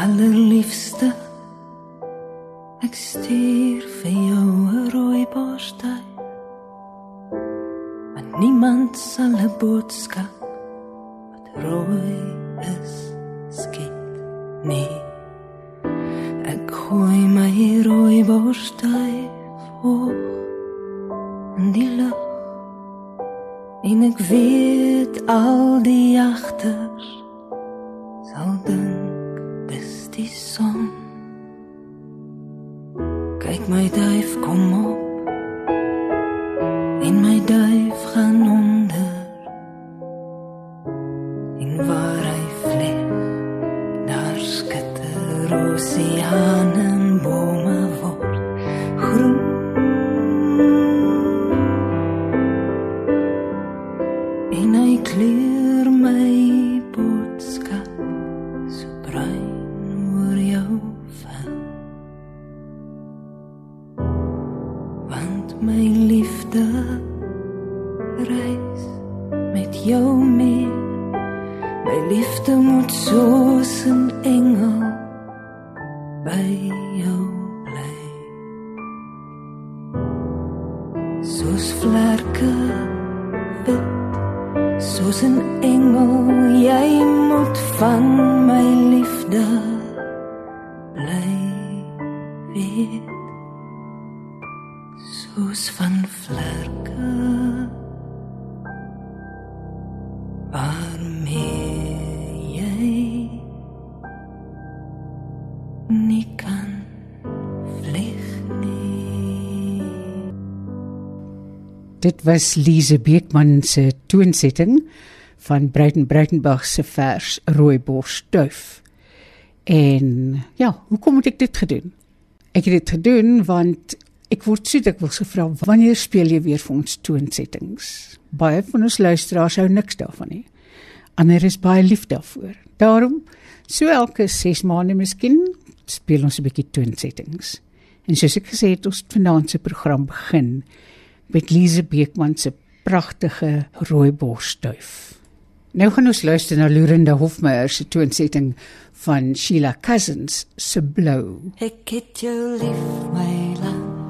allerliefste ek stuur vir jou 'n rooi borstel maar niemand sal 'n boodskap wat rooi is skiet nie. Ek gooi my rooi borstel hoog in die lug en ek weet al die jagters sal dink my duif kom op. En my duif gaan onder. En waar hy vlieg daar skitter oseane en bome word. Groen waarmee jy nie kan vlieg nie Dit was Lise Beekman se toonsetting van Breiten Breitenberg se vers Rooibos duif. En ja, hoekom het ek dit gedoen? Ek het dit gedoen want ek word so dikwels gevra wanneer speel jy weer vir ons toonsettings? Baie van ons luisteraars hou niks daarvan nie. Ander is baie lief daarvoor. Daarom so elke 6 maande miskien speel ons 'n bietjie toonsettings. En soos ek gesê het, ons vanaand se program begin met Lise Beekman se pragtige rooibosduif. Nou gaan ons luister na Lurenda Hofmeyer se toonsetting van Sheila Cousins se Blou. Ek het jou lief my land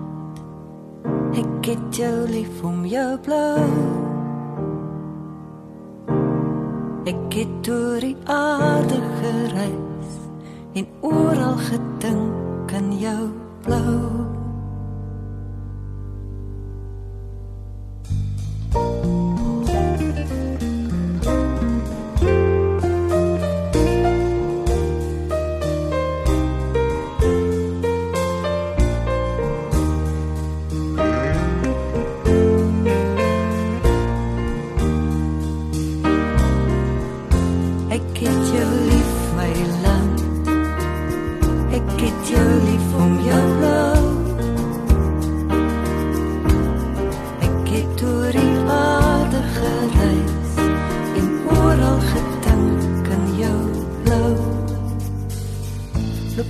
Ek het jou lief om jou blou Ek het oor die aarde gereis En oral gedink aan jou blou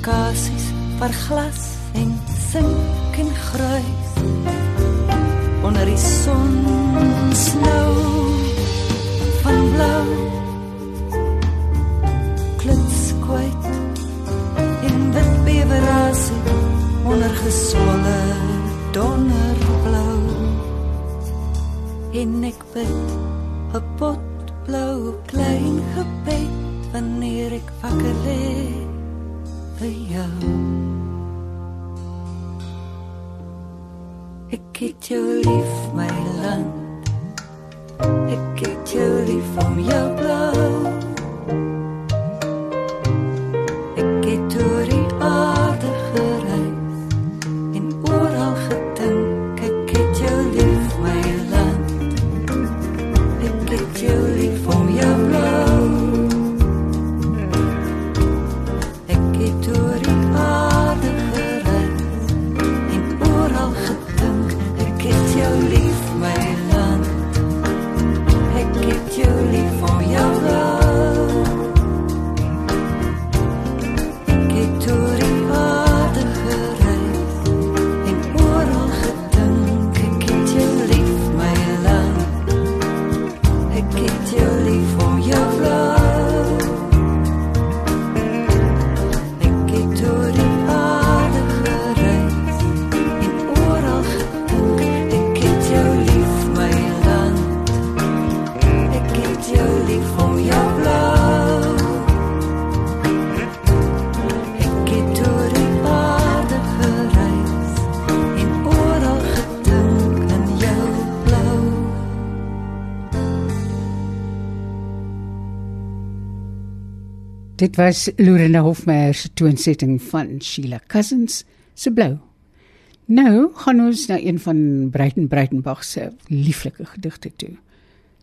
Lokasies waar glas en sink en gruis. Onder die son snou van blou. Klitskwyt in wit bewerasie onder geswolle donderblou. En ek bid vir jou ek het jou lief my land ek het jou lief om Dit was Lorena Hofmeyer se toonsetting van Sheila Cousins se Blou. Nou gaan ons na een van Breiten Breitenbach se lieflike gedigte toe.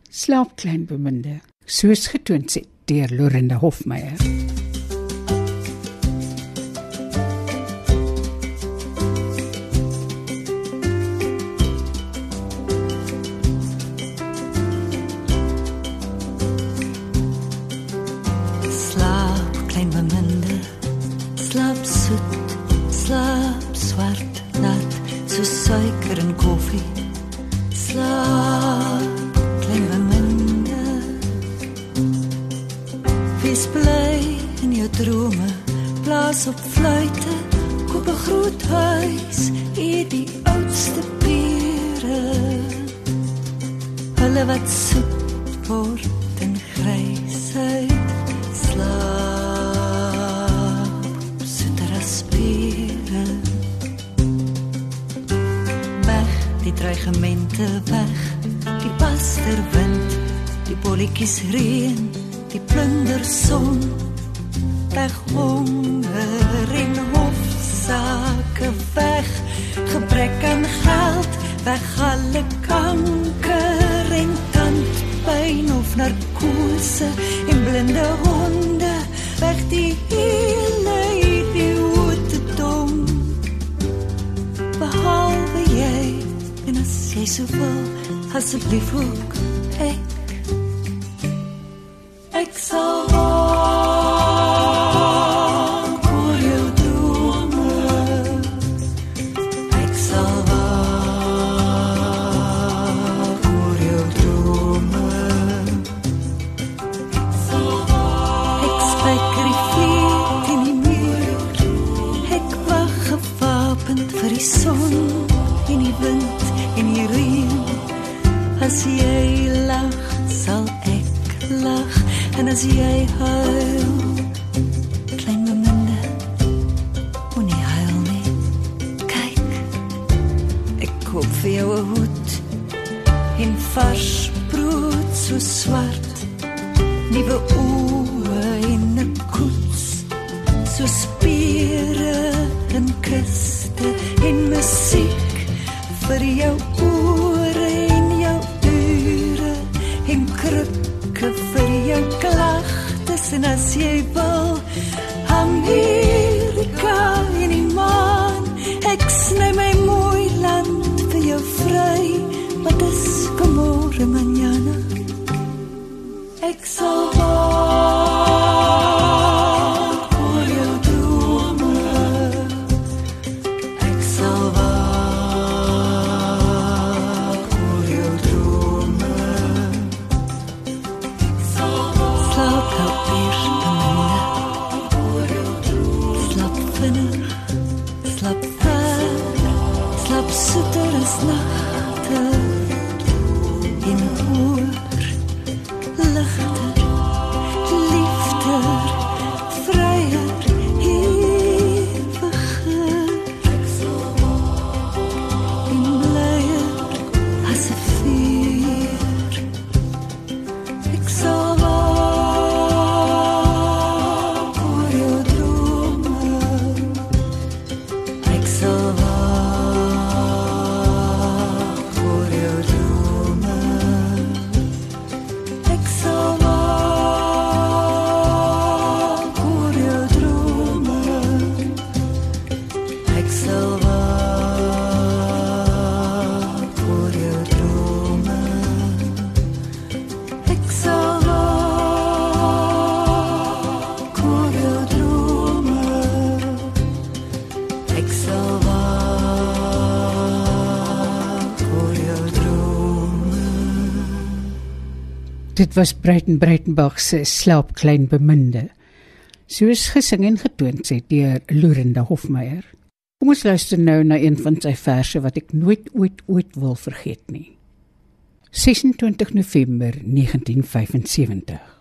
Slaap klein beminde, soos getoon sit deur Lorena Hofmeyer. Honger en hofsaake weg gebrek aan geld weg alle kanker en tandpyn of narkose en blinde honde weg die hele idiotedom behalwe jy en as jy so wil asseblief ook ek. Ek sal en die reën. As jy lag, sal ek lag en as jy huil, klein beminde, moenie huil nie. Kyk, ek koop vir jou 'n hoed en vars brood so swart nuwe oë en was Breiten Breitenbach se Slaap klein beminde. Soos gesing en getoon sê deur Lorenda Hofmeyer. Kom ons luister nou na een van sy verse wat ek nooit ooit ooit wil vergeet nie. 26 November 1975.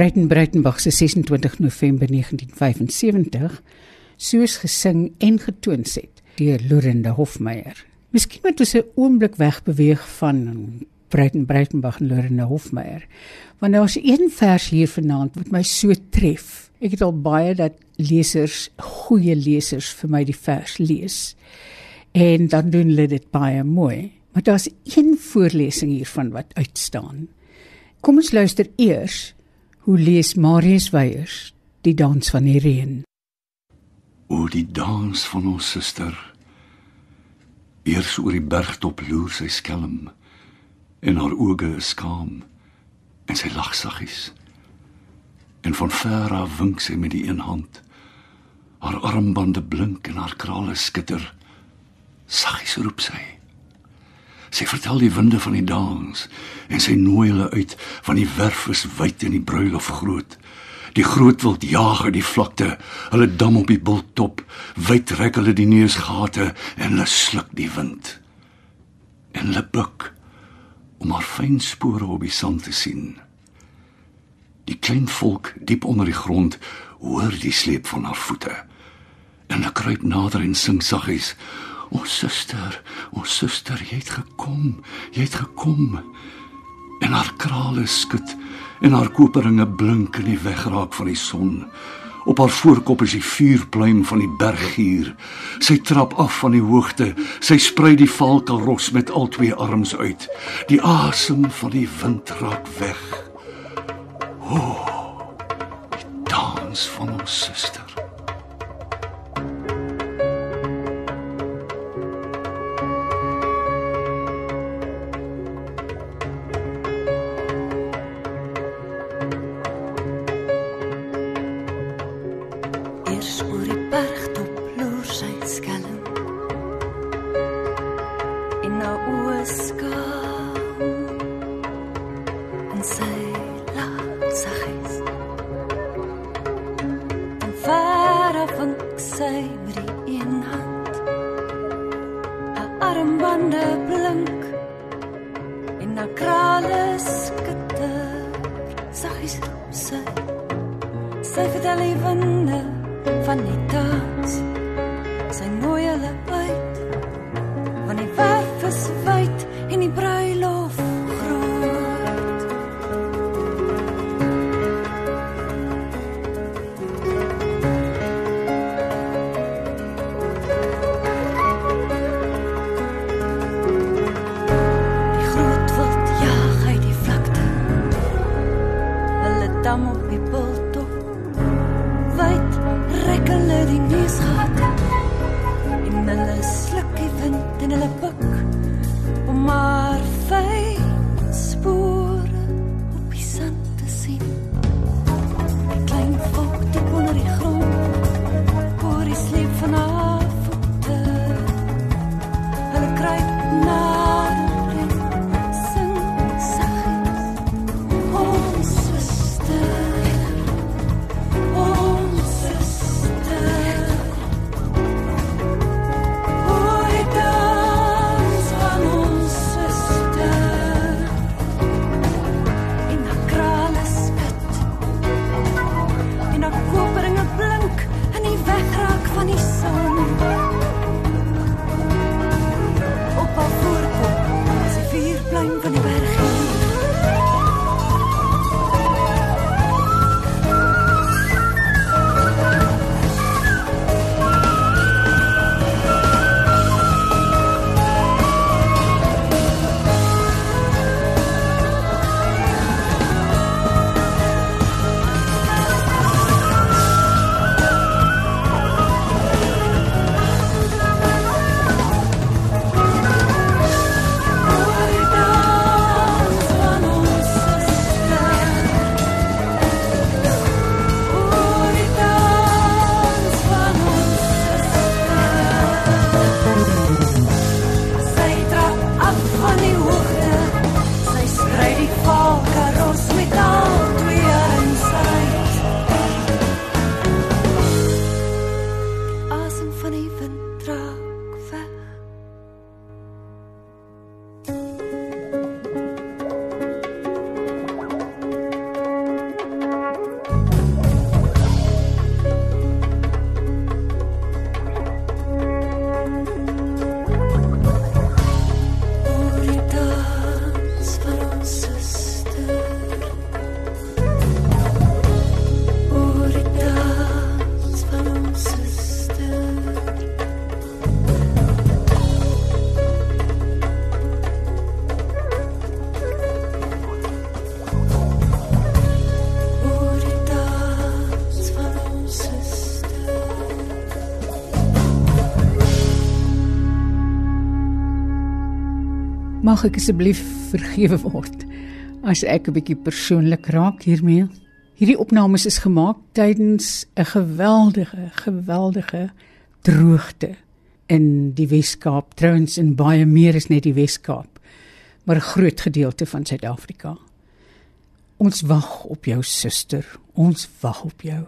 Breiten Breitenbach se 26 November 1975 soos gesing en getoons het deur Lorenda Hofmeyer. Miskien moet ons 'n oomblik wegbeweeg van Breiten Breitenbach en Lorenda Hofmeyer. Want daar is een vers hier vanaand wat my so tref. Ek het al baie dat lesers, goeie lesers vir my die vers lees. En dan doen hulle dit baie mooi. Maar daar's een voorlesing hiervan wat uitstaan. Kom ons luister eers hoe lees Marius Weyers die dans van die reën. O die dans van ons suster. Eers oor die bergtop loer sy skelm en haar oë is skaam en sy lag saggies. En van ver af wink sy met die een hand. Haar armbande blink en haar krale skitter. Saggies roep sy. Sy vertel die winde van die dans en sy nooi hulle uit van die werf is wyd en die bruilof groot. Die groot wild jaag uit die vlakte, hulle dam op die bulttop, wyd rek hulle die neusgate en hulle sluk die wind. En hulle buik om haar fyn spore op die sand te sien. Die klein volk diep onder die grond hoor die sleep van haar voete. En hulle kruip nader en sing saggies: "O suster, o suster, jy het gekom, jy het gekom." En haar krale skud en haar koperinge blink in die wegraak van die son. Op haar voorkop is die vuurpluim van die berggier. Sy trap af van die hoogte. Sy sprei die valkelros met al twee arms uit. Die asem van die wind raak weg. O, oh, die dans van ons suster. Loer Mag ek asseblief vergewe word as ek 'n bietjie persoonlik raak hiermee? Hierdie opnames is gemaak tydens 'n geweldige, geweldige droogte in die Wes-Kaap, trouens in baie meer as net die Wes-Kaap, maar 'n groot gedeelte van Suid-Afrika. Ons wag op jou suster, ons wag op jou.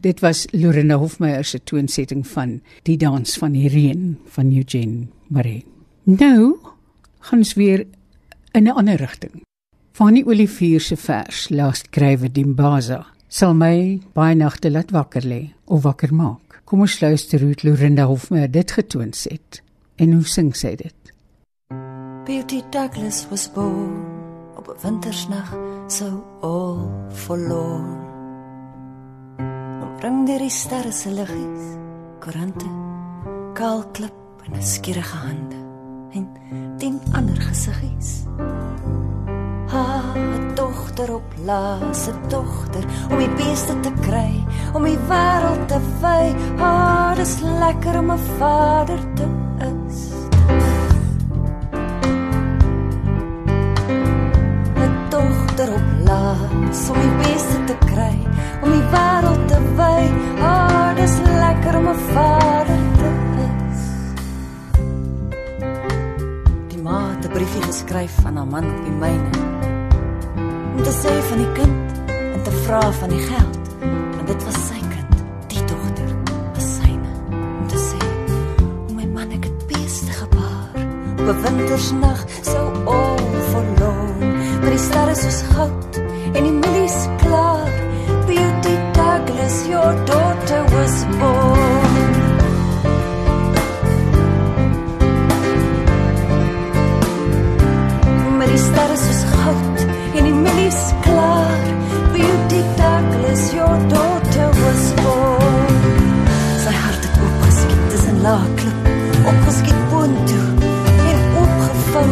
Dit was Lorena Hofmeyer se toonsetting van Die dans van die reën van Eugene Maree. Nou gaan ons weer in 'n ander rigting. Fanny Olivier se vers Last Krywe Dimbaza sal my baie nagte laat wakker lê of wakker maak. Kom ons luister hoe Lorinda Hofmeyer dit getoon het en hoe sing sy dit? Beauty Douglas was born op 'n wintersnag so all forlorn. Bring deur die sterre se liggies, koerante, kaal klip en 'n skierige hande en tien ander gesiggies. Ha, 'n dogter op laaste dogter om die beeste te kry, om die wêreld te wy. Ha, dis lekker om 'n vader te is. 'n Dogter op laas om die beeste te kry, om die wêreld te wy. Ha, dis lekker om 'n vader 'n briefie geskryf aan haar man op die myne om te sê van die kind en te vra van die geld. Want dit was sy kind, die dogter was syne. Om te sê, o my man ek het beeste gebaar. Op 'n wintersnag so al verloon. Maar die sterre soos goud en die mielies klaar. Beauty Douglas, your daughter was born. Goud en die mielies klaar. Beauty Douglas, your daughter was born. Sy hart het opgeskiet tussen laagklip, opgeskiet boontoe en opgevou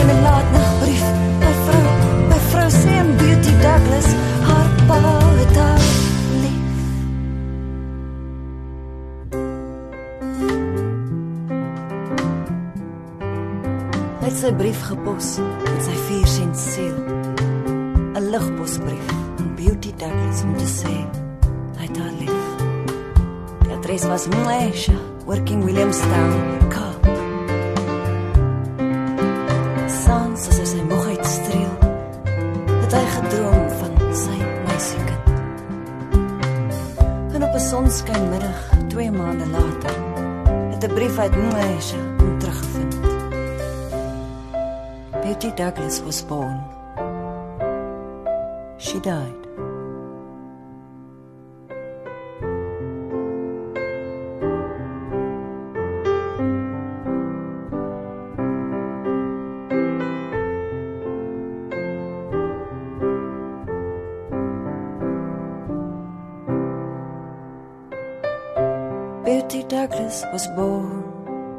in 'n laatnagbrief. My vrou, my vrou sê aan Beauty Douglas, haar pa het haar lief. Hy het sy brief gepos sy 4 sent seël. 'n Ligposbrief aan Beauty Douglas om te sê hy het haar lief. Die adres was Mlesha, working Williamstown, Kaap. Sans as hy sy moeg uitstreel, het hy gedroom van sy meisiekind. En op 'n sonskynmiddag, 2 maande later, het 'n brief uit Mlesha Betty Douglas was born. She died. Betty Douglas was born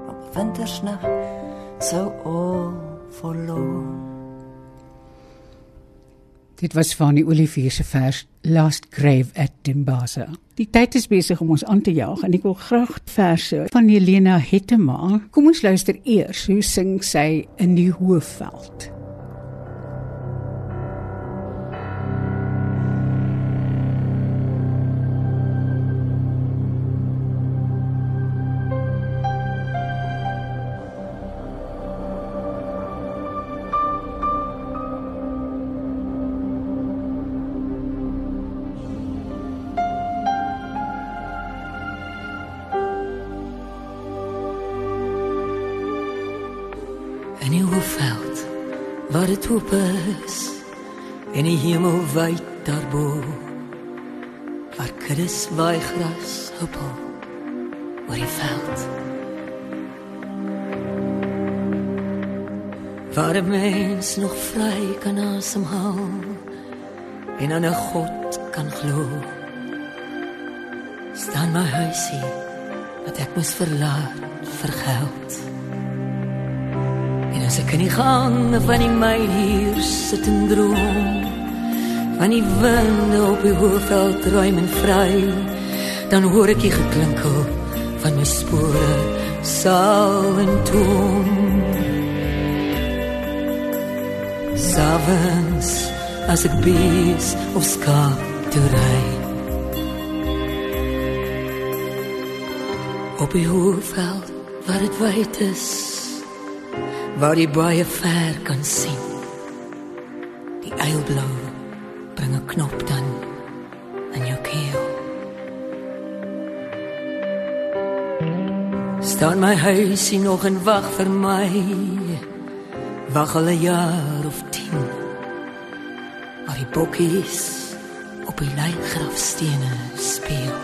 op 'n wintersnag, so all forlorn. Dit was van die Olivier se vers Last Grave at Dimbaza. Die tyd is besig om ons aan te jaag en ek wil graag verse van Helena Hettema. Kom ons luister eers hoe sing sy in die Hoëveld. Waar dit oop is en die hemel wyd daarbo waar kuddes waai gras hoppel oor die veld. Waar 'n mens nog vry kan asemhaal en aan 'n God kan glo. Staan my huisie wat ek moes verlaat vir geld ek in die gang van die my hier sit en droom. Van die winde op die hoofveld ruim en vry. Dan hoor ek die geklinkel van my spore sal en toon Savens as ek bees of skaap te ry. Op die hoofveld waar dit wyd is waar jy baie ver kan sien. Die eilblou bring 'n knop dan in jou keel. Staan my huisie nog en wag vir my. Wag al 'n jaar of 10. Maar die bokkies op die lijkgrafstene speel.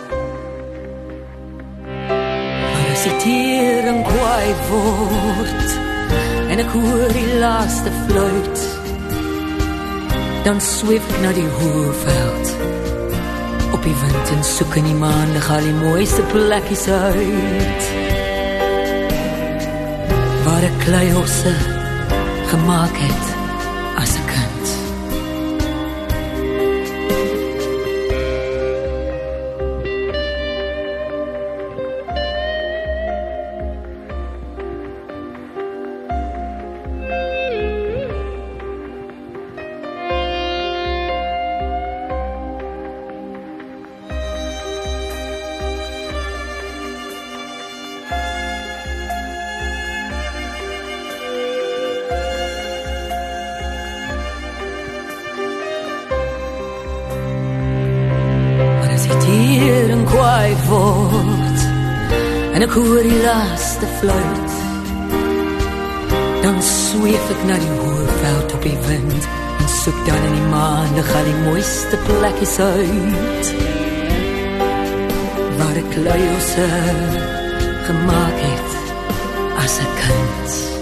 Maar as die tering kwaai word en ek hoor die laaste fluit dan sweef ek na die hoëveld. Op die wind en soek in die maan lig al die mooiste plekkies uit. Waar ek kleiosse gemaak het kwaai word. En ek hoor die laaste fluit. Dan sweef ek na die hoë veld op die wind En soek dan in die maan Lig al die mooiste plekjes uit. Waar ek luielse gemaakt het As ek kind